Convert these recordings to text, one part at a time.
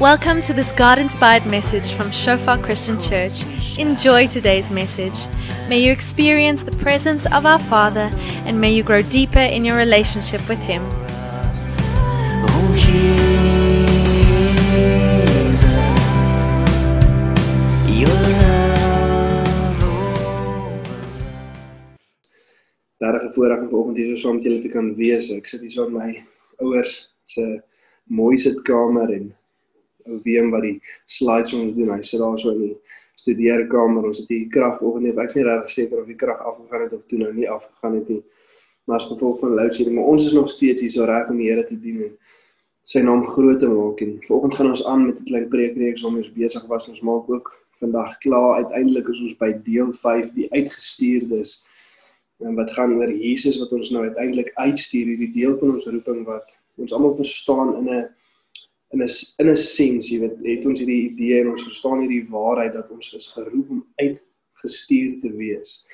Welcome to this God inspired message from Shofar Christian Church. Enjoy today's message. May you experience the presence of our Father and may you grow deeper in your relationship with Him. Ek my ouers se mooi sitkamer en Wiem wat die slides ons doen. Hy sit daar so in die studeerkamer. Ons het hier krag vanoggend nie. Ek's nie regtig seker of die krag afgegaan het of toe nou nie afgegaan het nie. Maar as gevolg van load shedding, maar ons is nog steeds hier so reg om die Here te dien en sy naam groot te maak. En vanoggend gaan ons aan met 'n klein preekreeks waarmee ons besig was. Ons maak ook vandag klaar. Uiteindelik is ons by deel 5, die uitgestuurdes en wat gaan oor Jesus wat ons nou uiteindelik uitstuur hierdie deel van ons roeping wat ons almal verstaan in 'n in 'n in 'n sens jy weet het ons hierdie idee en ons verstaan hierdie waarheid dat ons is geroep om uitgestuur te wees.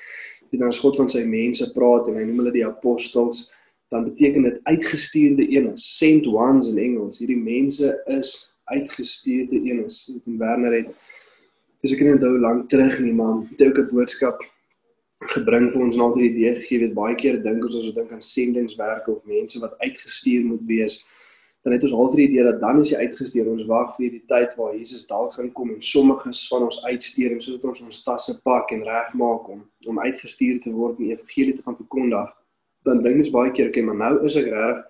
Dit dan as God van sy mense praat en hy noem hulle die apostels dan beteken dit uitgestuurde ene sent ones in Engels. Hierdie mense is uitgestuurde enes dit in Werner het dis ek kan onthou lank terug nie maar het ook 'n boodskap gebring vir ons na die idee gegee. Weet baie keer dink ons as ons dink aan sendingswerke of mense wat uitgestuur moet wees dan het ons al vir die dat dan is jy uitgestuur ons wag vir die tyd waar Jesus dalk gaan kom en sommiges van ons uitstuur en sodat ons ons tasse pak en regmaak om om uitgestuur te word en die evangelie te gaan verkondig dan dink ons baie keer okay maar nou is ek reg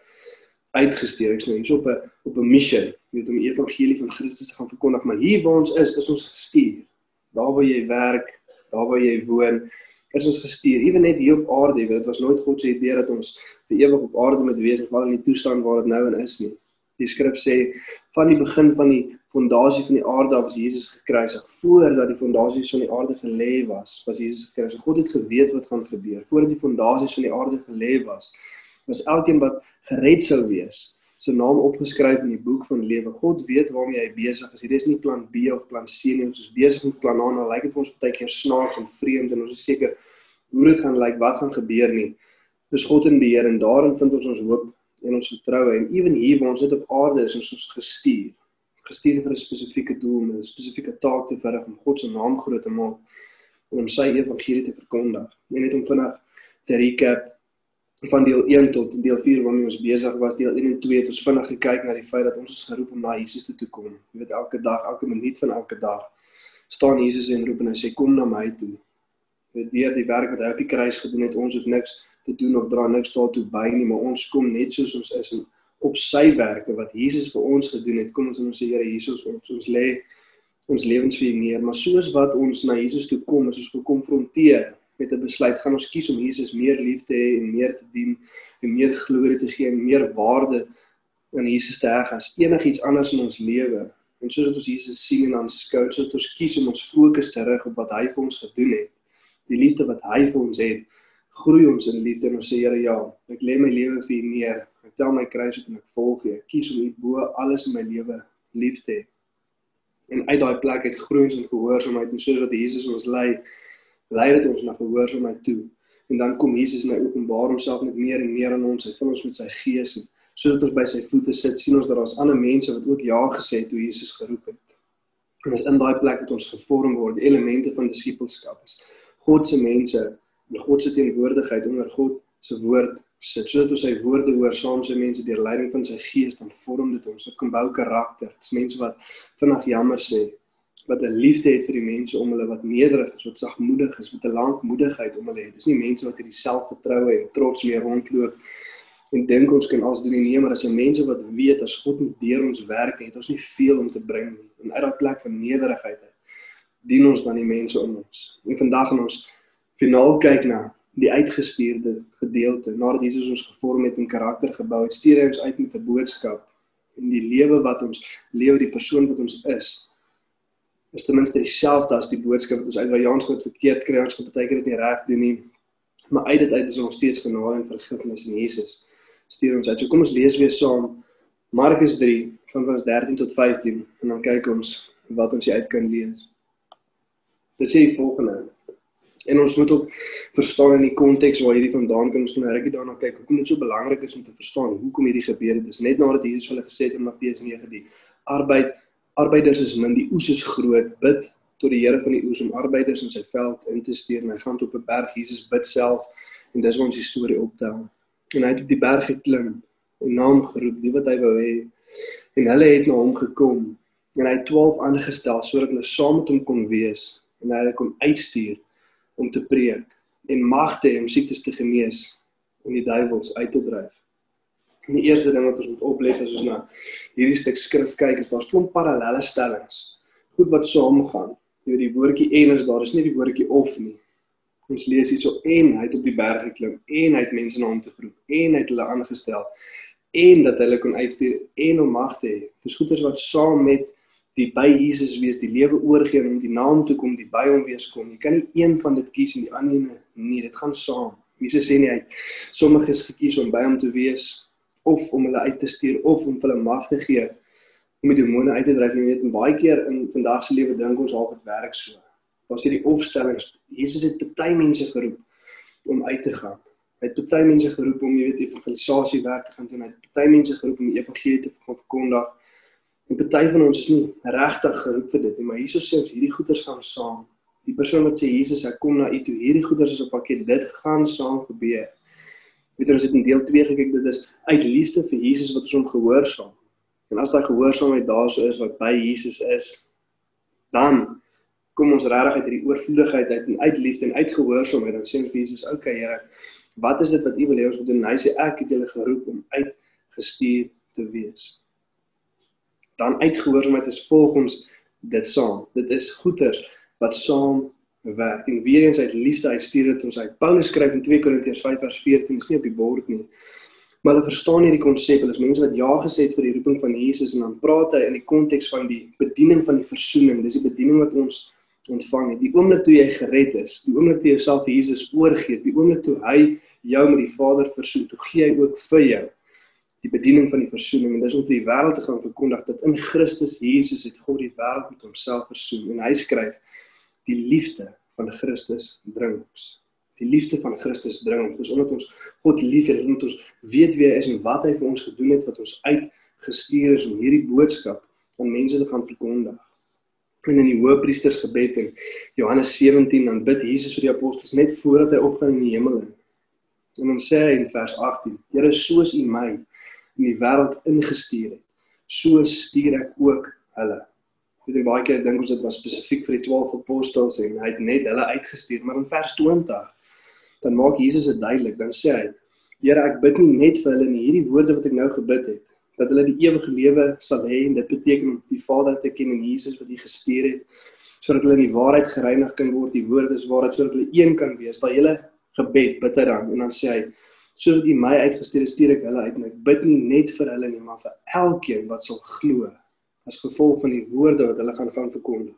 uitgestuur ek's nou hier op 'n op 'n missie weet om die evangelie van Christus te gaan verkondig. Maar hier waar ons is is ons gestuur. Daar waar jy werk daar waar jy woon is ons gestuur, ewen net hier op aarde, weet dit was nooit God se idee dat ons vir ewig op aarde moet wees val in die toestand waar dit nou en is nie. Die skrif sê van die begin van die fondasie van die aarde is Jesus gekruisig. Voordat die fondasies van die aarde gelê was, was Jesus gekruisig. God het geweet wat gaan gebeur. Voordat die fondasies van die aarde gelê was, was elkeen wat gered sou wees, se naam opgeskryf in die boek van lewe. God weet waarmee hy besig is. Hierdie is nie plan B of plan C nie. Ons is besig met plan A. Nou lyk dit vir ons baie keer snaaks en vreemd en ons is seker hoe dit gaan lyk, wat gaan gebeur nie. Dis God in beheer en daarin vind ons ons hoop en ons vertroue en ewen hier waar ons dit op aarde is, ons is gestuur. Gestuur vir 'n spesifieke doel, 'n spesifieke taak te verrig om God se naam groot te maak om sy evangelie te verkondig. En net om vinnig te recap van deel 1 tot deel 4 waarmee ons besig was, deel 1 en 2 het ons vinnig gekyk na die feit dat ons is geroep om na Jesus toe te kom. Jy weet elke dag, elke minuut van elke dag staan Jesus en roep en hy sê kom na my toe. Weet deur die werk wat hy op die kruis gedoen het, ons hoef niks te doen of dra niks daartoe by nie, maar ons kom net soos ons is en op sy werke wat Jesus vir ons gedoen het, kom ons en ons sê Here Jesus, ons ons lê ons lewens vir U neer, maar soos wat ons na Jesus toe kom, is ons gekonfronteer met 'n besluit gaan ons kies om Jesus meer lief te hê en meer te dien en meer glorie te gee en meer waarde aan Jesus te heg as enigiets anders in ons lewe. En soos ons Jesus sien en aanskou, soos ons kies om ons fokus te rig op wat hy vir ons gedoen het, die liefde wat hy vir ons het, groei ons in liefde en ons sê Here ja, ek lê my lewe vir U neer. Ek tel my kruis op en ek volg U. Ek kies om U bo alles in my lewe lief te hê. En uit daai plek het groei ons in gehoorsaamheid en soos wat Jesus ons lei, lei dit ons na gehoorsaamheid toe. En dan kom Jesus en hy openbaar homself net meer en meer aan ons. Hy vul ons met sy gees en sodat ons by sy voete sit, sien ons dat daar's ander mense wat ook ja gesê het toe Jesus geroep het. En dis in daai plek dat ons gevorm word, die elemente van disippelskap is. God se mense, en God se teenwoordigheid onder God se woord sit sodat ons sy woorde hoor saam sy mense deur leiding van sy gees dan vorm dit ons. Dit kom bou karakter. Dit's mense wat vinnig jammer sê, wat 'n liefde het vir die mense om hulle wat nederig is, wat sagmoedig is, met 'n lankmoedigheid om hulle het. Dis nie mense wat hierdie selfvertroue en trots mee rondloop en dink ons kan alles doen nie, nee, maar as 'n mense wat weet as God nie deur ons werk het ons nie veel om te bring nie. En uit daardie plek van nederigheid dien ons dan die mense om ons. En vandag gaan ons finaal kyk na die uitgestuurde gedeelte nadat Jesus ons gevorm het en karakter gebou het, stuur hy ons uit met 'n boodskap. In die lewe wat ons lewe, die persoon wat ons is is ten minste dieselfde as die boodskap wat ons uit Jans goed verkeerd kry. Ons beteken dit nie reg doen nie maar uit dit uit is ons steeds genade en vergifnis in Jesus. Stuur ons uit. So kom ons lees weer saam Markus 3 van vers 13 tot 15 en dan kyk ons wat ons uit kan lees. Dit sê volgende en ons moet ook verstaan in die konteks waar hierdie vandaan kom ons kan regtig daarna kyk hoekom dit so belangrik is om te verstaan hoekom hierdie gebeur het dis net nadat Jesus hulle gesê het in Matteus 9 die arbeid Arbeiders is min, die oes is groot. Bid tot die Here van die oes om arbeiders in sy veld in te stuur. En hy gaan op 'n berg. Jesus bid self en dis waar ons die storie optel. En hy het op die berg geklim en naam geroep, die wat hy wou hê. En hulle het na hom gekom en hy het 12 aangestel sodat hulle saam met hom kon wees en hy hulle kon uitstuur om te preek en magte om siektes te genees en die duiwels uit te dryf. En die eerste ding wat ons moet oplet as ons na hierdie stuk skrif kyk, is daar's klomp parallelle stellings. Goed wat saamgaan. Jy weet die woordjie en is daar, is nie die woordjie of nie. Ons lees hierso en hy het op die berg geklim en hy het mense na hom toe geroep en hy het hulle aangestel en dat hulle kon uitstuur en om mag te hê. Dis goeders wat saam met die by Jesus wees, die lewe oorgee en om die naam toe kom, die by hom wees kom. Jy kan nie een van dit kies en die ander een nie. Dit gaan saam. Jesus sê nie hy sommiges gekies om by hom te wees of om hulle uit te stuur of om hulle mag te gee om die demone uit te dryf. Jy weet, baie keer in vandag se lewe dink ons half dit werk so. Daar's hierdie opstellings. Jesus het baie mense geroep om uit te gaan. Hy het baie mense geroep om, jy weet, evangelisasie werk te gaan doen. Hy het baie mense geroep om die evangelie te verkondig. En baie van ons is nie regtig geroep vir dit nie, maar Jesus sê ons hierdie goeders gaan saam. Die persoon wat sê Jesus, ek kom na U toe. Hierdie goeders is op pakket. Dit gaan saam gebeur. Weet ons het in deel 2 gekyk dit is uit liefde vir Jesus wat ons hom gehoorsaam. En as daai gehoorsaamheid daar so is wat by Jesus is, dan kom ons regtig uit hierdie oorvloedigheid uit en uit liefde en uit gehoorsaamheid dan sê ons vir Jesus, "Oké okay, Here, wat is dit wat U wil hê ons moet doen?" En hy sê, "Ek het julle geroep om uitgestuur te wees." Dan uitgehoorsaamheid is volgens dit saam. Dit is goeders wat saam werk. En weer eens uit liefde uit stuur dit ons uit. Paulus skryf in 2 Korintiërs 5 vers 14, is nie op die bord nie. Maar hulle verstaan nie die konsep. Hulle is mense wat ja gesê het vir die roeping van Jesus en dan praat hy in die konteks van die bediening van die versoening. Dis die bediening wat ons ontvang het. Die oomblik toe jy gered is, die oomblik toe jy jouself vir Jesus oorgee, die oomblik toe hy jou met die Vader versoen, toe gee hy ook vir jou die bediening van die versoening en dis om vir die wêreld te gaan verkondig dat in Christus Jesus het God die wêreld met homself versoen en hy skryf die liefde van Christus dring ons. Die liefde van Christus dring ons. Dis omdat ons God liefhet, omdat ons weet wie hy is en wat hy vir ons gedoen het wat ons uitgestuur is om hierdie boodskap aan mense te gaan verkondig. En in die Hoëpriestersgebed in Johannes 17 dan bid Jesus vir die apostels net voordat hy opgaan in die hemel. En dan sê hy in vers 18: Here, soos U my in die wêreld ingestuur het, so stuur ek ook hulle. Weet ek baie keer dink ons dit was spesifiek vir die 12 apostels en hy het net hulle uitgestuur maar in vers 20 dan maak Jesus dit duidelik. Dan sê hy Here ek bid nie net vir hulle nie. Hierdie woorde wat ek nou gebid het dat hulle die ewige lewe sal hê en dit beteken die Vader te ken en Jesus wat hy gestuur het sodat hulle in die waarheid gereinig kan word. Die woorde is waarheid sodat hulle een kan wees. Daai hele gebed bid hy dan en dan sê hy soos hy my uitgestuur het stuur ek hulle uit en ek bid nie net vir hulle nie maar vir elkeen wat sal glo as gevolg van die woorde wat hulle gaan gaan verkondig.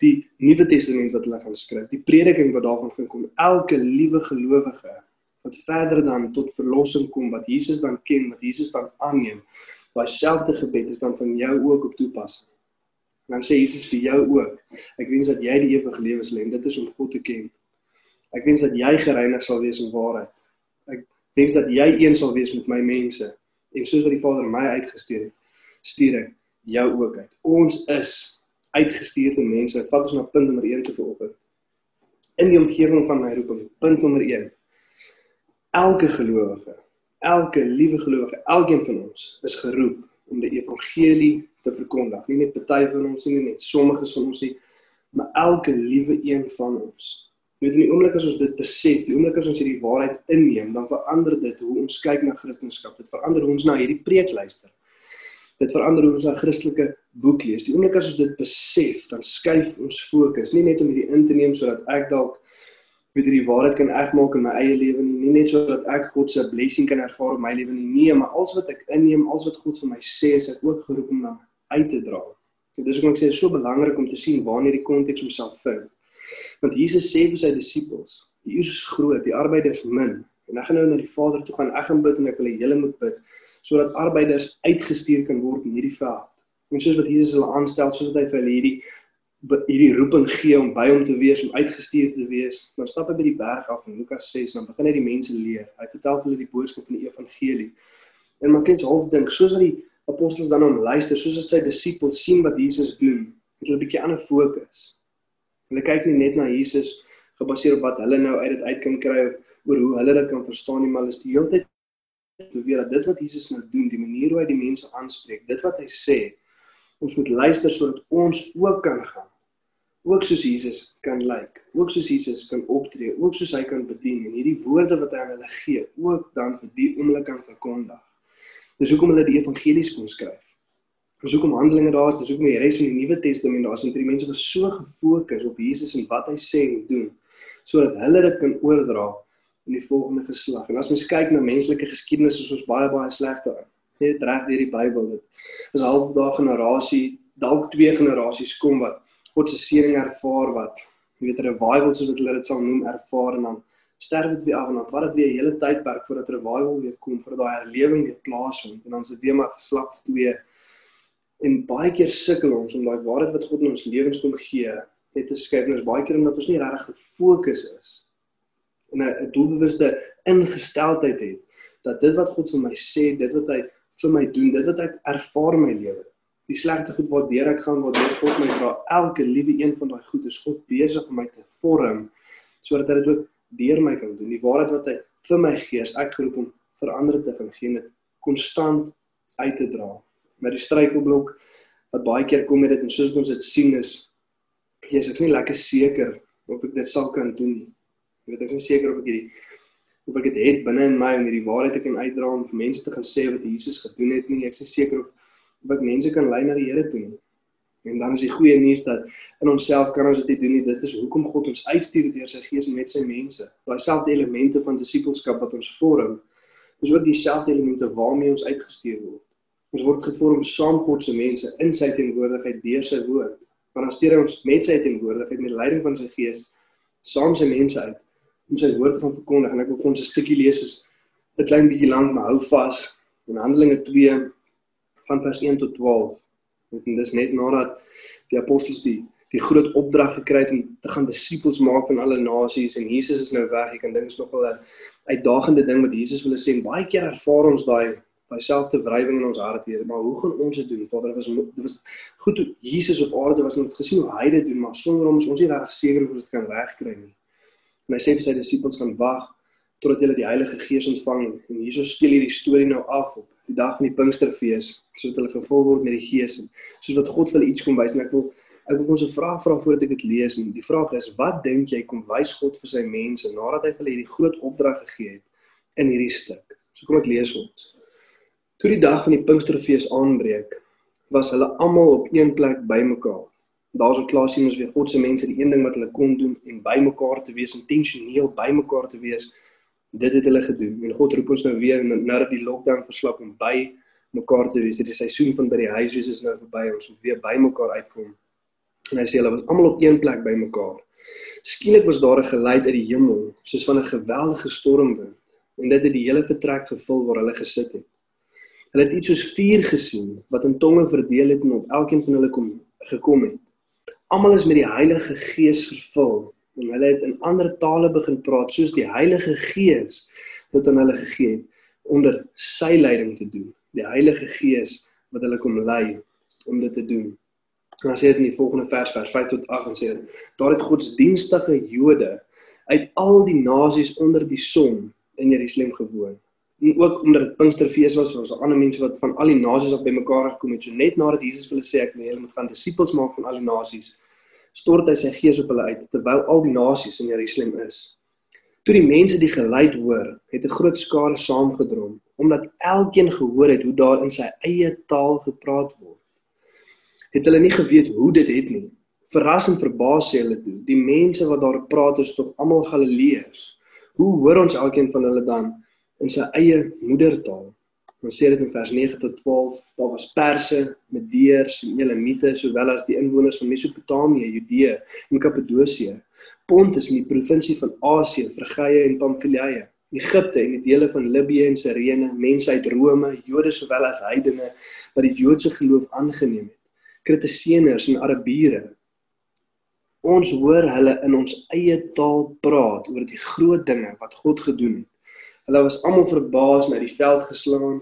Die Nuwe Testament wat hulle gaan skryf, die prediking wat daarvan gaan kom, elke liewe gelowige wat verder dan tot verlossing kom wat Jesus dan ken, wat Jesus dan aanneem, daai selfde gebed is dan van jou ook op toepassing. En dan sê Jesus vir jou ook, ek wens dat jy die ewige lewe sal hê en dit is om God te ken. Ek wens dat jy gereinig sal wees in waarheid. Wens dat jy een sal wees met my mense en soos wat die Vader my uitgestuur het, stuur ek jou ook uit. Ons is uitgestuurde mense. Dit vat ons na punt nommer 1 te veropen. In die omgewing van my roeping, punt nommer 1. Elke gelowige, elke liewe gelowige, elkeen van ons is geroep om die evangelie te verkondig. Nie net party van ons nie, nie net sommiges van ons nie, maar elke liewe een van ons. Weet in die oomblik as ons dit besef, die oomblik as ons hierdie waarheid inneem, dan verander dit hoe ons kyk na Christendom. Dit verander ons na hierdie preek luister dit verander hoe ons 'n Christelike boek lees. Die oomblik as ons dit besef, dan skuif ons fokus nie net om hierdie in te neem sodat ek dalk weet hierdie waarheid kan regmaak in my eie lewe nie, nie net sodat ek God se blessing kan ervaar in my lewe nie, nee, maar alles wat ek inneem, alles wat God vir my sê, is ek ook geroep om na uit te dra. En dis hoekom ek sê dit is so belangrik om te sien waarna hierdie konteks homself vind. Want Jesus sê vir sy disippels, die uur is groot, die arbeid is min. En ek gaan nou na die Vader toe gaan, ek gaan bid en ek wil hê julle moet bid sodat arbeiders uitgestuur kan word in hierdie veld. En soos wat Jesus hulle aanstel, soos wat hy vir hulle hierdie hierdie roeping gee om by hom te wees, om uitgestuur te wees, dan stap hy by die berg af in Lukas 6 en dan begin hy die mense leer. Hy vertel hulle die boodskap van die evangelie. En maar kinders half dink, soos wat die apostels dan hom luister soos as sy disippels sien wat Jesus doen, het hulle 'n bietjie ander fokus. Hulle kyk nie net na Jesus gebaseer op wat hulle nou uit dit uit kan kry of oor hoe hulle dit kan verstaan nie, maar hulle is die hele tyd te weet dat dit wat Jesus nou doen, die manier hoe hy die mense aanspreek, dit wat hy sê, ons moet luister sodat ons ook kan gaan ook soos Jesus kan lyk, ook soos Jesus kan optree, ook soos hy kan bedien en hierdie woorde wat hy aan hulle gee, ook dan vir die oomblik kan verkondig. Dis hoekom hulle die evangelies kon skryf. Dis hoekom Handelinge daar is, dis hoekom die res van die Nuwe Testament daar is, want die mense was so gefokus op Jesus en wat hy sê en doen, sodat hulle dit kan oordra in die volgende geslag. En as mens kyk na menslike geskiedenis, is ons baie baie sleg daarin. Net reg deur die Bybel dit. Is half daai generasie, dalk twee generasies kom wat God se seëning ervaar wat jy weet 'n revival soos wat hulle dit sal noem ervaar en dan sterf dit weer af en dan vat dit weer 'n hele tydperk voordat revival weer kom vir daai herlewing weer plaasvind en dan se weer maar geslag 2 en baie keer sukkel ons om daai waarheid wat God in ons lewens kom gee net te skryf en ons baie keer omdat ons nie regtig gefokus is en 'n doelbewuste ingesteldheid het dat dit wat God vir my sê, dit wat hy vir my doen, dit wat ek ervaar in my lewe die slegte goed waardeur ek gaan waardeur God my dra. Elke liewe een van daai goed is God besig om my te vorm sodat hy dit ook deur my kan doen. Die waarheid wat hy vir my gee, is ek geroep om vir ander te gaan gee en dit konstant uit te dra. Maar die struikelblok wat baie keer kom met dit en soos ons dit sien is jy is ek nie lekker seker of ek dit sal kan doen nie. Jy weet ek is nie seker of ek hierdie of ek dit het binne in my om hierdie waarheid te kan uitdra om vir mense te gaan sê wat Jesus gedoen het nie. Ek is seker of wat mense kan lei na die Here toe. En dan is die goeie nuus dat in onsself kan ons dit doen nie. Dit is hoekom God ons uitstuur deur sy Gees met sy mense. Daai selfde elemente van disippelskap wat ons vorm, is ook dieselfde elemente waarmee ons uitgestuur word. Ons word gevorm saam God se mense in sy teenwoordigheid deur sy woord. Want dan stuur hy ons met sy teenwoordigheid met leiding van sy Gees saam sy mense uit om sy woord te verkondig. En ek wil vir ons 'n stukkie lees is 'n klein bietjie lank, maar hou vas. In Handelinge 2 van vers 1 tot 12. En dis net nadat die apostels die die groot opdrag gekry het om te gaan disippels maak van alle nasies en Jesus is nou weg. Ek kan dink is nog wel 'n uitdagende ding wat Jesus wil sê. Baie keer ervaar ons daai daai selfde wrywing in ons harte hier, maar hoe gaan ons dit doen? Vader, was dit was goed hoe Jesus op aarde was en het gesien hoe hy dit doen, maar sonder hom is ons nie reg seker of ons dit kan regkry nie. En hy sê vir sy disippels gaan wag totdat hulle die Heilige Gees ontvang en hierso speel hierdie storie nou af op die dag van die Pinksterfees sodat hulle vervul word met die Gees en soos wat God vir hulle iets kom wys. En ek wil ek wil ons 'n vraag vra voordat ek dit lees. En die vraag is wat dink jy kom wys God vir sy mense nadat hy vir hulle hierdie groot opdrag gegee het in hierdie stuk? So kom ek lees ons toe die dag van die Pinksterfees aanbreek was hulle almal op een plek bymekaar daar's 'n klas sien ons weer God se mense die een ding wat hulle kon doen en bymekaar te wees intentioneel bymekaar te wees dit het hulle gedoen en God roep ons nou weer nadat die lockdown verslap om by mekaar te wees. Dit is seisoen van by die huis wees is nou verby. Ons moet weer by mekaar uitkom. En hy sê hulle was almal op een plek by mekaar. Skielik was daar 'n geluid uit die hemel, soos van 'n geweldige stormwind, en dit het die hele vertrek gevul waar hulle gesit het. Hulle het iets soos vuur gesien wat in tonge verdeel het en op elkeen van hulle kom gekom het. Almal is met die Heilige Gees vervul en hulle het in ander tale begin praat soos die Heilige Gees wat aan hulle gegee het onder sy leiding te doen. Die Heilige Gees wat hulle kom lei om dit te doen. En dan sê dit in die volgende vers vers 5 tot 8 en sê daar het godsdienstige Jode uit al die nasies onder die son in Jerusalem gewoon. En ook omdat dit Pinksterfees was, was daar ander mense wat van al die nasies op bymekaar gekom het. So net nadat Jesus vir hulle sê ek wil julle moet gaan disippels maak van al die nasies, stort hy sy gees op hulle uit terwyl al die nasies in Jerusalem is. Toe die mense die geluid hoor, het 'n groot skare saamgedrom omdat elkeen gehoor het hoe daar in sy eie taal gepraat word. Het hulle nie geweet hoe dit het nie. Verras en verbaas sê hulle toe, die mense wat daar praat is tog almal Galileërs. Hoe hoor ons elkeen van hulle dan in sy eie moedertaal? Ons sê dit in vers 9 tot 12, daar was Perse, Medeërs en Elamiete sowel as die inwoners van Mesopotamië, Judea en Kappadosie, Pontus in die provinsie van Asië, Frigië en Pamfilië, Egipte en die dele van Libië en Sirene, mense uit Rome, Jode sowel as heidene wat die Joodse geloof aangeneem het, Kritiseners en Arabiere. Ons hoor hulle in ons eie taal praat oor die groot dinge wat God gedoen het. Hulle was almal verbaas na die veld geslaan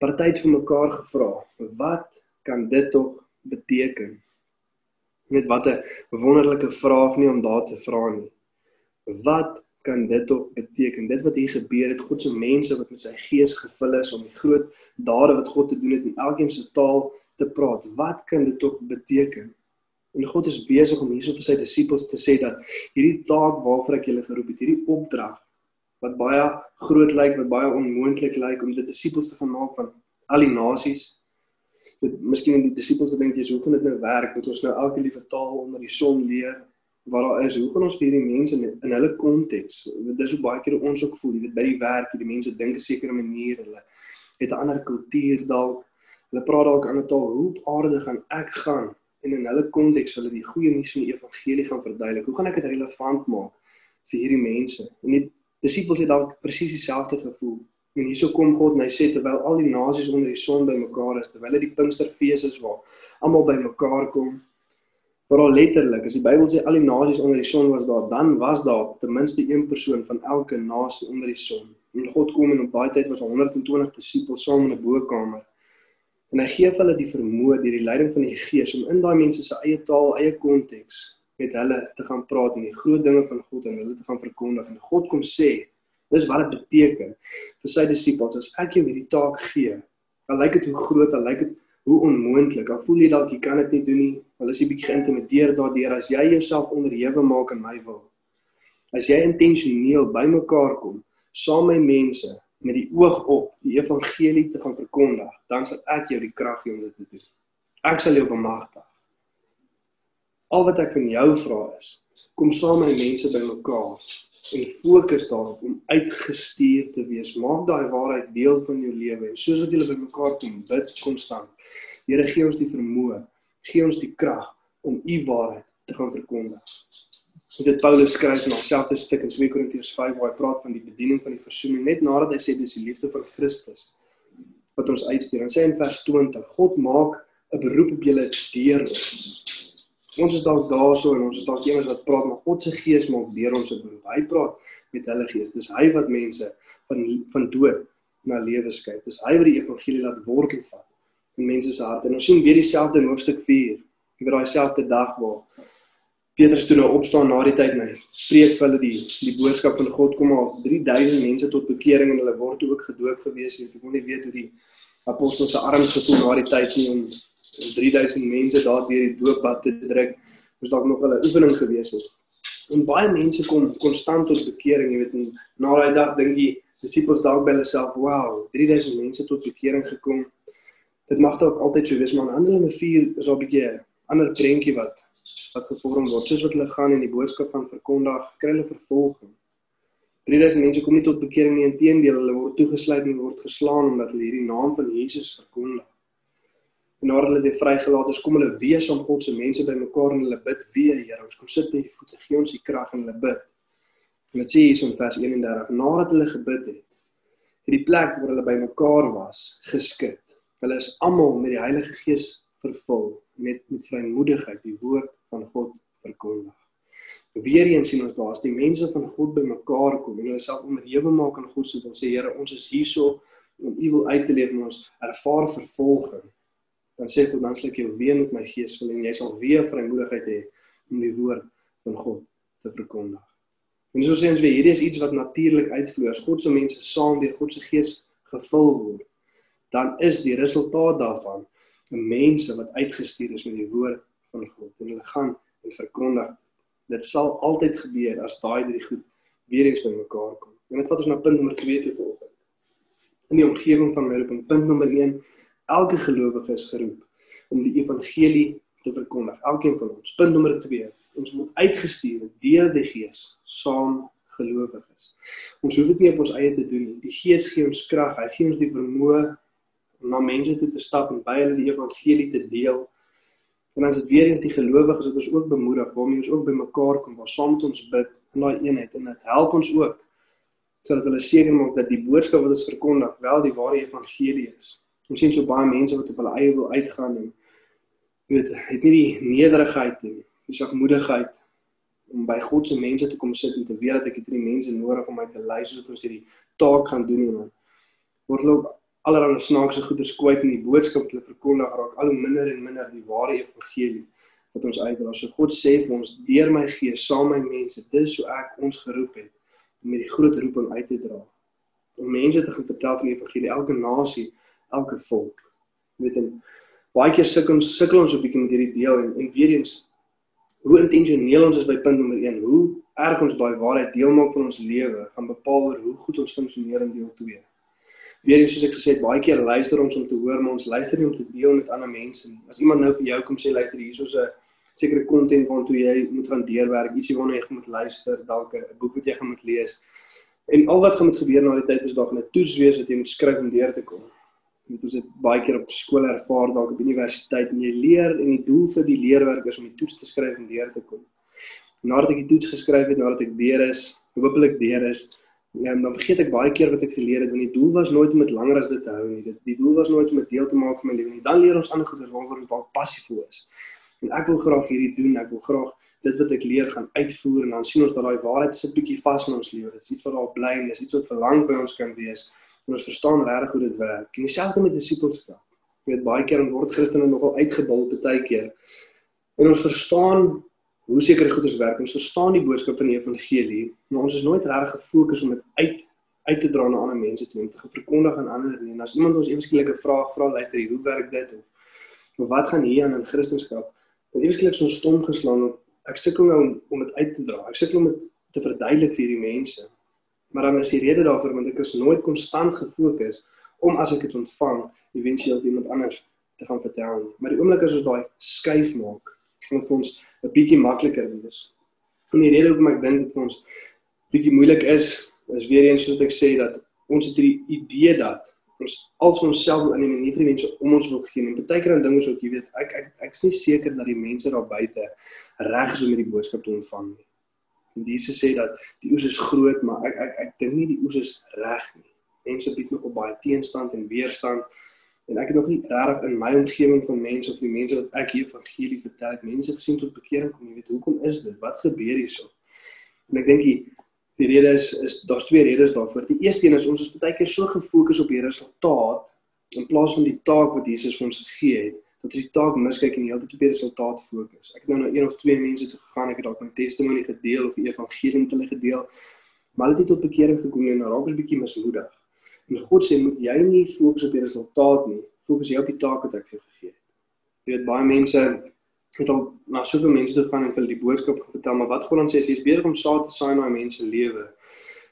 party het vir mekaar gevra, wat kan dit tog beteken? Net wat 'n wonderlike vraag nie om daar te vra nie. Wat kan dit tog beteken? Dit wat hier gebeur het, God se mense wat met sy gees gevul is om die groot dade wat God te doen het in elkeen se taal te praat. Wat kan dit tog beteken? En God is besig om hierso vir sy disippels te sê dat hierdie taak waarvoor ek julle geroep het, hierdie opdrag wat baie groot lyk, wat baie onmoontlik lyk om die disippels te gaan maak van al die nasies. Dit miskien die disippels wat dink jy, hoe gaan dit nou werk? Moet ons nou elke liewe taal onder die son leer? Waar daar is, hoe gaan ons hierdie mense in, in hulle konteks? Dit is hoe baie keer ons ook voel, jy weet by die werk, die mense dink 'n sekere manier, hulle het 'n ander kultuur dalk. Hulle praat dalk 'n ander taal. Hoe op aarde gaan ek gaan en in hulle konteks hulle die goeie nuus van die evangelie gaan verduidelik? Hoe gaan ek dit relevant maak vir hierdie mense? En die disippels het dalk presies dieselfde gevoel. En hierso kom God en hy sê terwyl al die nasies onder die son bymekaar is, terwyl dit die Pinksterfees is waar almal bymekaar kom, maar letterlik, as die Bybel sê al die nasies onder die son was daar, dan was daar ten minste een persoon van elke nasie onder die son. En God kom en op daai tyd was 120 disippels saam in 'n bokamer. En hy gee vir hulle die vermoë deur die leiding van die Gees om in daai mense se eie taal, eie konteks met hulle te gaan praat en die groot dinge van God aan hulle te gaan verkondig. En God kom sê, Dis wat dit beteken vir sy disippels as ek jou hierdie taak gee. Al lyk dit hoe groot, al lyk dit hoe onmoontlik, al voel jy dalk jy kan dit nie doen nie, al is jy bietjie geïntimideer daardeur as jy jouself onderhewe maak aan my wil. As jy intentioneel bymekaar kom, saam met mense met die oog op die evangelie te gaan verkondig, dan sal ek jou die krag gee om dit te doen. Ek sal jou bemagtig. Al wat ek van jou vra is, kom saam met mense bymekaar en fokus daarop om uitgestuur te wees. Maak daai waarheid deel van jou lewe en soos wat jy by mekaar kom bid konstant. Here gee ons die vermoë, gee ons die krag om u waarheid te gaan verkondig. So dit Paulus skryf in homselfde stuk in 2 Korintiërs 5 waar hy praat van die bediening van die versoening net nadat hy sê dis die liefde van Christus wat ons uitstuur. En sê in vers 20, God maak 'n beroep op julle deur ons ons is dalk daarso en ons is dalk iemand wat praat maar God se gees maak deur ons op beroep. Hy praat met hulle gees. Dis hy wat mense van van dood na lewe skep. Dis hy wat die evangelie laat wortel vat in mense se harte. En ons sien weer dieselfde in hoofstuk 4. Jy weet daai selfde dag waar Petrus toe nou opstaan na die tyd net spreek vir hulle die die boodskap van God kom al 3000 mense tot bekering en hulle word ook gedoop gewees en ek wil nie weet hoe die apostels se arms gevoel na die tyd nie om 3000 mense daar deur die doopbad te druk. Moes dalk nog 'n oefening gewees het. En baie mense kom konstant tot bekering, jy weet, en na daai dag dink die disippels dalk by hulle self, "Wow, 3000 mense tot bekering gekom." Dit mag dalk altyd so wees, maar in Handelinge 4 is daar 'n bietjie ander prentjie wat wat gevorm word. Soos wat hulle gaan en die boodskap van verkondig, kry hulle vervolging. 3000 mense kom nie tot bekering nie, inteendeel, hulle word toegesluit en word geslaan omdat hulle hierdie naam van Jesus verkondig. En nadat hulle weer vrygelaat is, kom hulle weer saam God se mense bymekaar en hulle bid weer, Here, ons kom sit by u voete, gee ons die krag en hulle bid. En dit sê hier in vers 31, nadat hulle gebid het, het die plek waar hulle bymekaar was, geskit. Hulle is almal met die Heilige Gees vervul met met vrymoedigheid die woord van God verkondig. Weereens sien ons daar as die mense van God bymekaar kom en hulle self onderhewe maak aan God se wil sê Here ons is hierso om u wil uit te leef en ons ervaar vervolging dan sê God dan sal ek jou weer met my gees vul en jy sal weer vrymoedigheid hê om die woord van God te verkondig. En so sê ons weer hierdie is iets wat natuurlik uitvloei as God se mense saam deur God se gees gevul word. Dan is die resultaat daarvan mense wat uitgestuur is met die woord van God en hulle gaan en verkondig. Dit sal altyd gebeur as daai drie goed weer eens bymekaar kom. En dit vat ons na punt nommer 2 toe volgens. In die omgewing van my roeping, punt nommer 1 elke gelowige is geroep om die evangelie te verkondig. Elkeen van ons. Punt nommer 2. Ons word uitgestuur deur die Gees saam gelowiges. Ons hoef dit nie op ons eie te doen nie. Die Gees gee ons krag. Hy gee ons die vermoë om na mense toe te stap en by hulle die evangelie te deel. En dan is dit weer eens die gelowiges wat ons ook bemoedig, waarmee ons ook bymekaar kom, waar saam met ons bid in daai eenheid en dit help ons ook sodat hulle seker maak dat die boodskap wat ons verkondig wel die ware evangelie is. Ons sien so baie mense wat op hulle eie wil uitgaan en jy weet, het nie die nederigheid en die sagmoedigheid om by God se mense te kom sit en te weet dat ek het hierdie mense nodig om my te lei sodat ons hierdie taak gaan doen en word hulle allerlei snaakse goeders kwyt in die boodskap wat hulle verkondig raak al hoe minder en minder die ware evangelie wat ons uitdra. So God sê vir ons deur my gees saam met mense, dis hoe ek ons geroep het om met die groot roeping uit te dra. Om mense te gaan vertel van die evangelie elke nasie, elke volk. Weet en baie keer sukkel ons sukkel ons 'n bietjie met hierdie deel en en weer eens hoe intentioneel ons is by punt nommer 1, hoe erg ons daai waarheid deel maak van ons lewe, gaan bepaal oor hoe goed ons funksioneer in deel 2. Weer eens soos ek gesê het, baie keer luister ons om te hoor, maar ons luister nie om te deel met ander mense nie. As iemand nou vir jou kom sê luister hier is 'n sekere konten waartoe jy moet gaan deurwerk, ietsie waarna jy moet luister, dalk 'n boek wat jy gaan moet lees. En al wat gaan met gebeur na die tyd is dalk 'n toets wees wat jy moet skryf om deur te kom. Dit is baie keer op skool ervaar dalk op universiteit en jy leer en die doel vir die leerwerk is om die toets te skryf en deur te kom. Nadat ek die toets geskryf het, nadat ek deur is, hopelik deur is, Ja, dan vergeet ek baie keer wat ek geleer het want die doel was nooit om dit langer as dit te hou nie. Dit die doel was nooit om dit deel te maak van my lewe nie. Dan leer ons ander goeders waaroor ons dalk passief is. En ek wil graag hierdie doen. Ek wil graag dit wat ek leer gaan uitvoer en dan sien ons dat daai waarheid sit bietjie vas in ons lewe. Dit is iets wat daar bly en dis iets wat vir lank by ons kan wees. En ons verstaan regtig hoe dit werk. En dieselfde met disipelskap. Jy weet baie keer word Christene nogal uitgebul baie keer. En ons verstaan hoe sekere goeders werk. Ons verstaan die boodskap van die evangelie, maar ons is nooit regtig gefokus om dit uit uit te dra na ander mense toe om te verkondig aan ander nie. En as iemand ons ewesklik 'n vraag vra, luister hier, hoe werk dit of, of wat gaan hier aan in Christendom? Dan ewesklik so stom geslaan. Ek sukkel nou om om dit uit te dra. Ek sukkel om dit te verduidelik vir hierdie mense. Maar dan is die rede daarvoor want ek is nooit konstant gefokus om as ek dit ontvang, eventueel iemand anders te gaan vertel. Maar die oomblik as ons daai skuif maak, gaan vir ons 'n bietjie makliker wees. En die rede hoekom ek dink dit vir ons bietjie moeilik is, is weer eens soos ek sê dat ons het hierdie idee dat ons als ons self wil inneem en nie vir die mense om ons wil gee nie. Partykeer dan dinge so ek jy weet, ek ek ek is nie seker dat die mense daar buite reg is om hierdie boodskap te ontvang nie. En Jesus sê dat die oes is groot, maar ek ek ek dink nie die oes is reg nie. Mense bied nog op baie teenstand en weerstand en ek het nog nie regtig in my omgewing van mense of die mense wat ek hier evangelie vertel het, mense gesien tot bekering kom. Jy weet, hoekom is dit? Wat gebeur hierso? En ek dink die die rede is is daar's twee redes daarvoor. Die eerste een is ons is baie keer so gefokus op die resultaat in plaas van die taak wat Jesus vir ons gegee het. Dat die taak miskyk en heeltyd op die resultaat fokus. Ek het nou na een of twee mense toe gegaan, ek het dalk my testimonie gedeel of die evangelie met hulle gedeel. Maar hulle het nie tot bekering gekom nie en raak ons bietjie mismoedig. En God sê moet jy nie fokus op die resultaat nie, fokus jy op die taak wat ek vir jou gegee het. Jy weet baie mense het al na soveel mense toe gaan en hulle die boodskap vertel, maar wat God dan sê is jy's besig om saad te saai in daai mense lewe.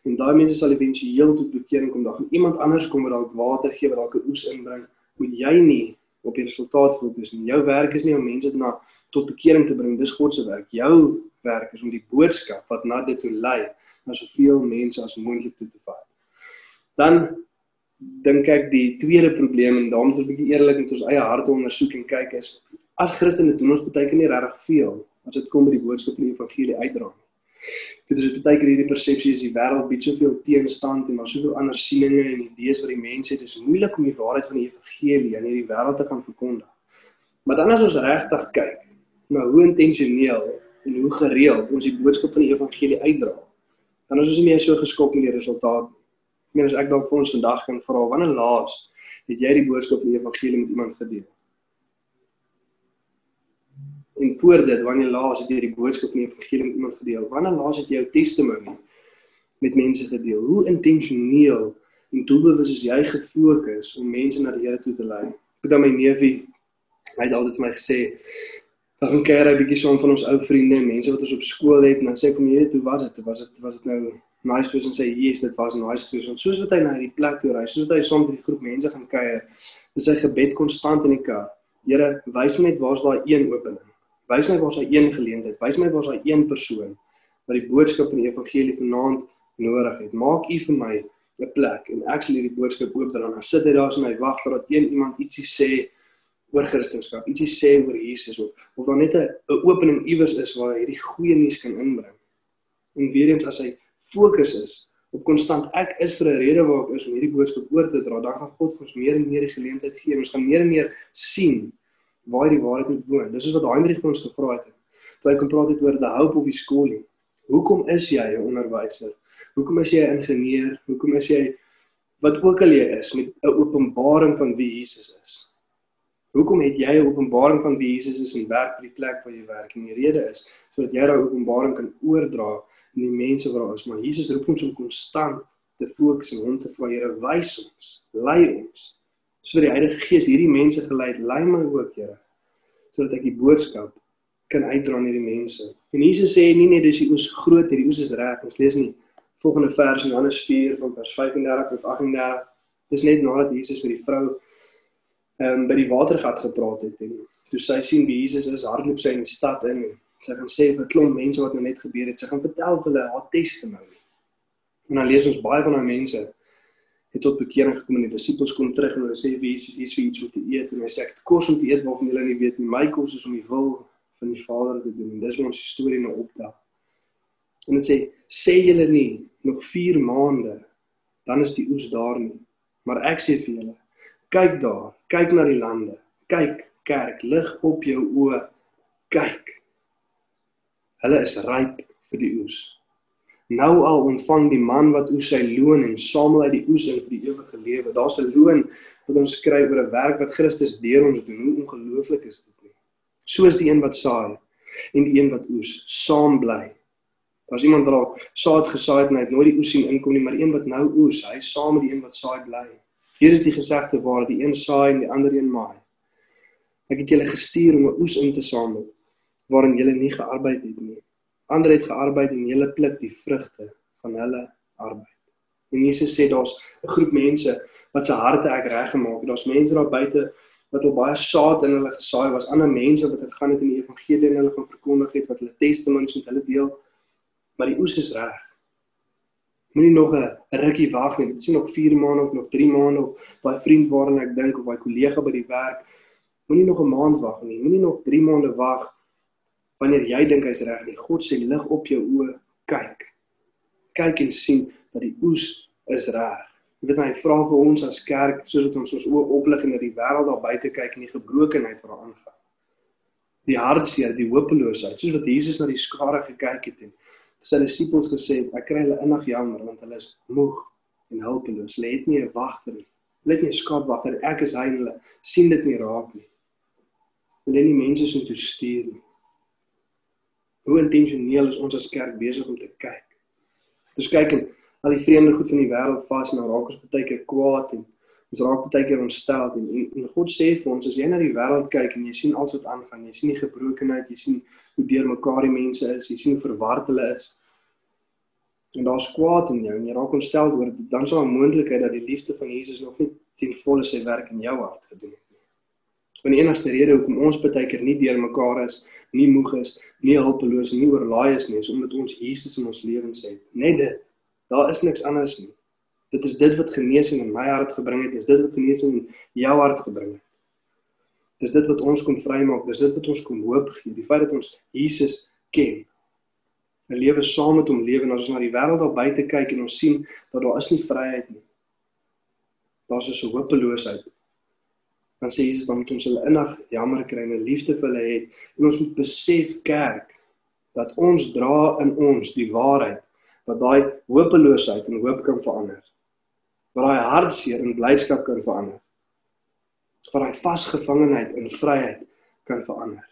En daai mense sal eventueel tot bekering kom dag. Iemand anders kom wat dalk water gee, wat dalk 'n oes inbring, moet jy nie op die resultaat fokus nie. Jou werk is nie om mense na tot bekering te bring, dis God se werk. Jou werk is om die boodskap wat na dit toe lei, na soveel mense as moontlik toe te vat. Dan dink ek die tweede probleem en daarom moet ons 'n bietjie eerlik met ons eie harte ondersoek en kyk is as Christene doen ons baie keer nie regtig veel as dit kom by die boodskap van die evangelie uitdra nie. Dit is baie keer hierdie persepsie is die wêreld bied soveel teenstand en maar soveel ander sieninge en idees wat die mense het, is moeilik om die waarheid van die evangelie aan hierdie wêreld te gaan verkondig. Maar dan as ons regtig kyk na hoe intentioneel en hoe gereeld ons die boodskap van die evangelie uitdra, dan is ons nie meer so geskok met die resultate meen as ek dalk vir ons vandag kan vra wanneer laas het jy die boodskap van die evangelie met iemand gedeel? En voor dit, wanneer laas het jy die boodskap van die evangelie met iemand gedeel? Wanneer laas het jy jou testimonie met mense gedeel? Hoe intentioneel en doelbewus is jy gefokus om mense na die Here toe te lei? Ek het aan my neefie hy het altyd vir my gesê dan gaan kyk hy bietjie saam van ons ou vriende, mense wat ons op skool het en dan sê kom jy hoe was dit? Was dit was dit nou nice person sê yes dit was nice person soos wat hy na hierdie plek toe ry soos wat hy saam met die groep mense gaan kuier is sy gebed konstant in die kar. Here wys my net waar's daai een opening. Wys my waar's daai een geleentheid. Wys my waar's daai een persoon wat die boodskap van die evangelie vanaand nodig het. Maak u vir my 'n plek en ek sal hierdie boodskap oop dan dan sit hy daar so en hy wag totdat een iemand ietsie sê oor Christendom ietsie sê oor Jesus of of dan net 'n opening iewers is waar hy hierdie goeie nuus kan inbring en weer eens as hy fokus is op konstant ek is vir 'n rede waar ek is om hierdie boodskap oor te dra, dan gaan God vir ons meer en meer die geleentheid gee. Ons gaan meer en meer sien waar die waarheid moet woon. Dis soos wat Heinrich ons gevra het. Toe hy kom praat oor the hope of his calling. Hoekom is jy 'n onderwyser? Hoekom is jy 'n ingenieur? Hoekom is jy wat ook al jy is met 'n openbaring van wie Jesus is. Hoekom het jy 'n openbaring van wie Jesus is en werk by die plek waar jy werk? En die rede is sodat jy daai openbaring kan oordra aan die mense wat daar is. Maar Jesus roep ons om konstant te fokus en hom te vra, Here, wys ons, lei ons. Sodat die Heilige Gees hierdie mense gelei, lei my ook, Here. Sodat ek die boodskap kan uitdra aan hierdie mense. En Jesus sê nie net dis die oes groot, hierdie oes is reg. Ons lees nie volgende vers in Johannes 4 van vers 35 tot 38. Dis net nadat Jesus met die vrou ehm um, by die watergat gepraat het en toe sy sien wie Jesus is, hardloop sy in die stad in en sy gaan sê vir 'n klomp mense wat nou net gebeur het, sy gaan vertel vir hulle haar testimonie. En dan lees ons baie van daai mense het tot bekering gekom en die disippels kom terug en hulle sê wie Jesus hier is vir iets om te eet en hy sê ek het kos om te eet waarvan julle nie weet nie. My kos is om die wil van die Vader te doen. En dis ons storie nou opdag. En dit sê sê julle nie nog 4 maande dan is die oes daar nie. Maar ek sê vir julle, kyk daar, kyk na die lande. Kyk, kerk, lig op jou oë. Kyk. Hulle is ryp vir die oes. Nou al ontvang die man wat oes sy loon en samel uit die oes in vir die ewige lewe. Daar's 'n loon wat ons skryf oor 'n werk wat Christus deur ons doen. Hoe ongelooflik is dit nie? Soos die een wat saai en die een wat oes, saam bly. Daar's iemand wat dalk saad gesaai het en hy het nooit die oes sien inkom nie, maar een wat nou oes, hy saam met die een wat saai bly. Hier is die gesegde waar die een saai en die ander een maai. Ek het julle gestuur om 'n oes in te samel waarin julle nie gearbeid het nie. Ander het gearbeid en julle pluk die vrugte van hulle arbeid. En Jesus sê daar's 'n groep mense wat se harte ek reggemaak het. Daar's mense daar buite wat al baie saad in hulle gesaai was. Ander mense wat gegaan het in die evangelie en hulle gaan verkondig het wat hulle testimonies met hulle deel maar die oes is reg. Moenie nog 'n rukkie wag nie. Dit is nog 4 maande of nog 3 maande of daai vriend waaraan ek dink of daai kollega by die werk. Moenie nog 'n maand wag nie. Moenie nog 3 maande wag wanneer jy dink hy's reg nie. God sê lig op jou oë, kyk. Kyk en sien dat die oes is reg. Jy weet hy vra vir ons as kerk soos wat ons ons oë oplig en na die wêreld daar buite kyk en die gebrokenheid wat daar aangaan. Die hartseer, die hopeloosheid, soos wat Jesus na die skare gekyk het en sy disippels gesê ek kry hulle innig jammer want hulle is moeg en hulpeloos. Hulle het nie 'n wagter nie. Hulle het nie 'n skaapwagter. Ek is hy en hulle sien dit nie raak nie. Hulle nie mense so toe stuur nie. Hoe intentioneel is ons as kerk besig om te kyk? Ons kyk en al die vreemde goed van die wêreld vas en dan raak ons baie keer kwaad en ons raak baie keer ontstel en, en en God sê vir ons as jy na die wêreld kyk en jy sien alles wat aangaan, jy sien die gebrokenheid, jy sien hoe deurmekaar die mense is, jy sien hoe verward hulle is. En daar's kwaad in jou en jy raak ontstel oor dit, dan sou 'n moontlikheid dat die liefde van Jesus nog nie ten volle sy werk in jou hart gedoen het nie. Want die enigste rede hoekom ons baie keer nie deurmekaar is, nie moeg is, nie hulpeloos en nie oorlaai is nie, is omdat ons Jesus in ons lewens het. Net dit. Daar is niks anders nie. Dit is dit wat genesing in my hart gebring het, is dit wat genesing in jou hart gebring het. Dis dit wat ons kom vrymaak, dis dit wat ons kom hoop gee, die feit dat ons Jesus ken. 'n Lewe saam met hom lewe en as ons na die wêreld daar buite kyk en ons sien dat daar is nie vryheid nie. Daar's so 'n hopeloosheid. Dan sê Jesus dan moet ons hulle innig jammer kry en 'n liefde vir hulle hê en ons moet besef kerk dat ons dra in ons die waarheid wat daai hopeloosheid in hoop kan verander. Wat daai hartseer in blydskap kan verander wat daai vasgevangenheid in vryheid kan verander.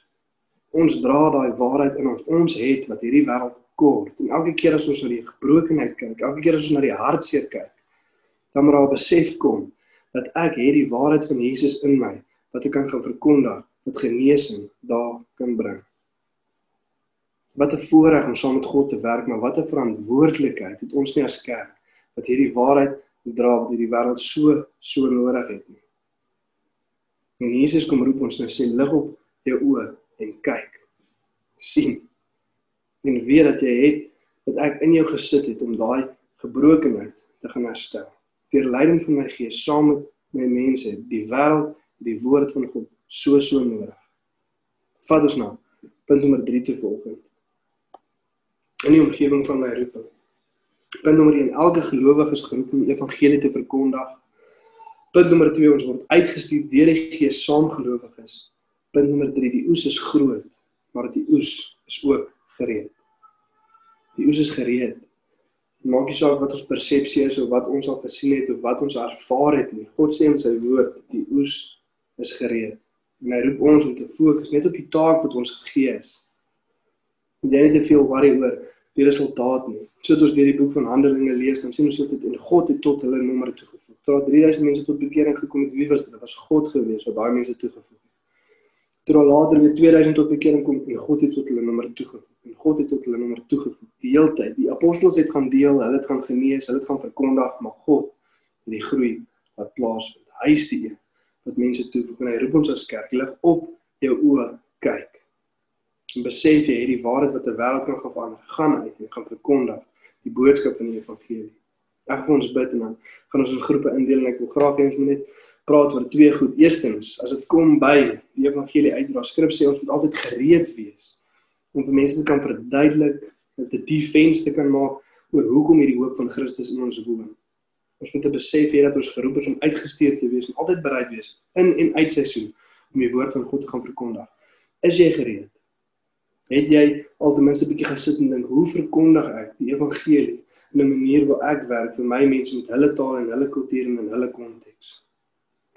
Ons dra daai waarheid in ons. Ons het wat hierdie wêreld kort. En elke keer as ons na die gebrokenheid kyk, elke keer as ons na die hartseer kyk, dan moet daar besef kom dat ek het die waarheid van Jesus in my wat ek kan gaan verkondig, wat genesing daar kan bring. Wat 'n voorreg om saam met God te werk, maar wat 'n verantwoordelikheid het ons nie as kerk wat hierdie waarheid dra wat hierdie wêreld so so nodig het nie. En Jesus kom roep ons nou sê lig op jou oë en kyk. sien. En weet dat jy het dat ek in jou gesit het om daai gebrokenheid te gaan herstel. Deur leiding van my Gees saam met my mense, die wêreld, die woord van God so so nodig. Vat ons nou punt nommer 3 te volg. In die omgewing van my roeping. Punt nommer 1: Elke gelowige is geroep om die evangelie te verkondig Punt nommer 2 ons word uitgestuur deur die Gees saamgelowiges. Punt nommer 3 die oes is groot, maar die oes is ook gereed. Die oes is gereed. Maak nie saak wat ons persepsie is of wat ons al gesien het of wat ons ervaar het nie. God sê in sy woord, die oes is gereed. En hy roep ons om te fokus net op die taak wat ons gegee is. Moet jy nie te veel worry oor die resultaat nie. So as ons deur die boek van Handelinge lees, dan sien ons dit en God het tot hulle nommer toegevoeg. Tot 3000 mense tot bekering gekom het. Wie was dit? Dit was God gewees wat daai mense toegevoeg het. Terwyl later weer 2000 tot bekering kom en God het tot hulle nommer toegevoeg. En God het tot hulle nommer toegevoeg. Die hele tyd, die apostels het gaan deel, hulle het gaan genees, hulle het gaan verkondig, maar God het die groei wat plaasvind. Hy is die een wat mense toevoeg en hy roep ons as kerk, lig op jou oë, kyk. En besef jy hierdie waarheid wat 'n wêreld kan verander, gaan uit en gaan verkondig die boodskap van die evangelie. Ek wil ons bid en dan gaan ons in groepe indeel en ek wil graag hê ons moet net praat oor twee goed. Eerstens, as dit kom by die evangelie uitdra, skrif sê ons moet altyd gereed wees om vir mense te kan verduidelik, dat dit die venster kan maak oor hoekom hierdie hoop van Christus in ons woon. Ons moet besef hê dat ons geroep is om uitgestuur te wees en altyd bereid wees in en uit seisoen om die woord van God te gaan verkondig. Is jy gereed? Het jy al ten minste 'n bietjie gesit en dink, hoe verkondig ek die evangelie in 'n manier waar ek werk vir my mense met hulle taal en hulle kultuur en hulle konteks?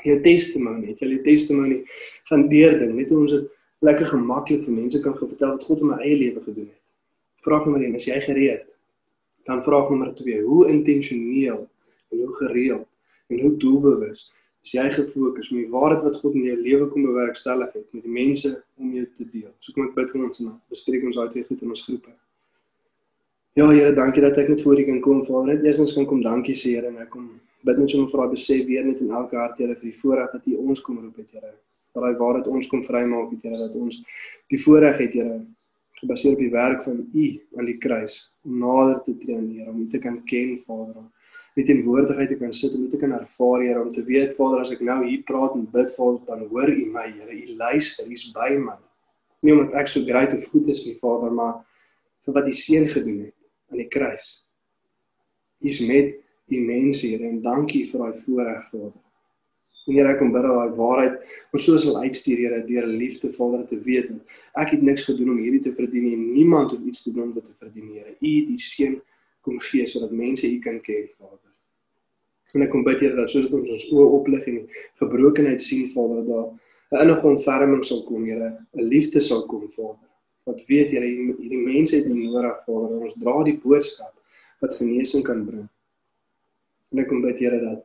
jou testimony, het jy jou testimony gaan deurding, net hoe ons dit lekker gemaklik vir mense kan vertel wat God in my eie lewe gedoen het. Vraag nommer 1, is jy gereed? Dan vraag nommer 2, hoe intentioneel en hoe gereeld en hoe doelbewus is jy gefokus op die waarheid wat God in jou lewe kom bewerkstellig het met die mense om jou te deel. So kom ek bid vir ons en bespreek ons daai goed in ons groepe. Ja Here, dankie dat ek net voor U kan kom, Vader. Net eerstens kan kom dankie sê Here en ek kom bid net vir daai besef weer net in elke hart Here vir die voorreg dat U ons kom roep het Here. Dat daai waarheid ons kom vrymaak het Here dat ons die voorreg het Here gebaseer op die werk van U aan die kruis om nader te tree aan Here om U te kan ken Vader. Net in woordigheid te kan sit om U te kan ervaar Here om te weet Vader as ek nou hier praat en bid Vader dan hoor U my Here. U luister, U's by my. Nie omdat ek so groot of goed is nie Vader, maar vir wat U seun gedoen het aan die kruis. U is met die mense hier en dankie vir daai voorreg Vader. Here ek kom bid dat daai waarheid ons so sal uitstuur Here deur liefde Vader te weet ek het niks gedoen om hierdie te verdien nie niemand het iets te doen om dit te verdien Here u het die seën kom gee sodat mense u kan ken Vader. En ek kom bid Here dat soos ons ons oë oplig en gebrokenheid sien Vader dat 'n innige ontferming sal kom Here 'n liefde sal kom Vader. Wat weet Here hierdie mense het nodig Vader ons dra die boodskap wat genesing kan bring. En ek kom bid Here dat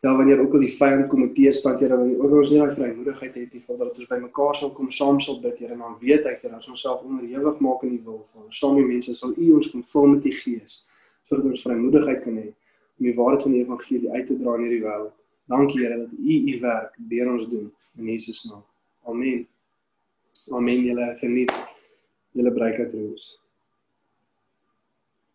ja wanneer ook al die vyand kom te stand Here wanneer ook ons nie daai vrymoedigheid het nie Vader dat ons bymekaar sal kom saam sal bid Here en dan weet ek Here as ons self onderhewig maak in die wil van saam die mense sal U ons kom vul met die Gees sodat ons vrymoedigheid kan hê om die waarheid van die evangelie uit te dra in hierdie wêreld. Dankie Here dat U U werk deur ons doen in Jesus naam. Amen. Amen. Julle geniet julle breek uit rus.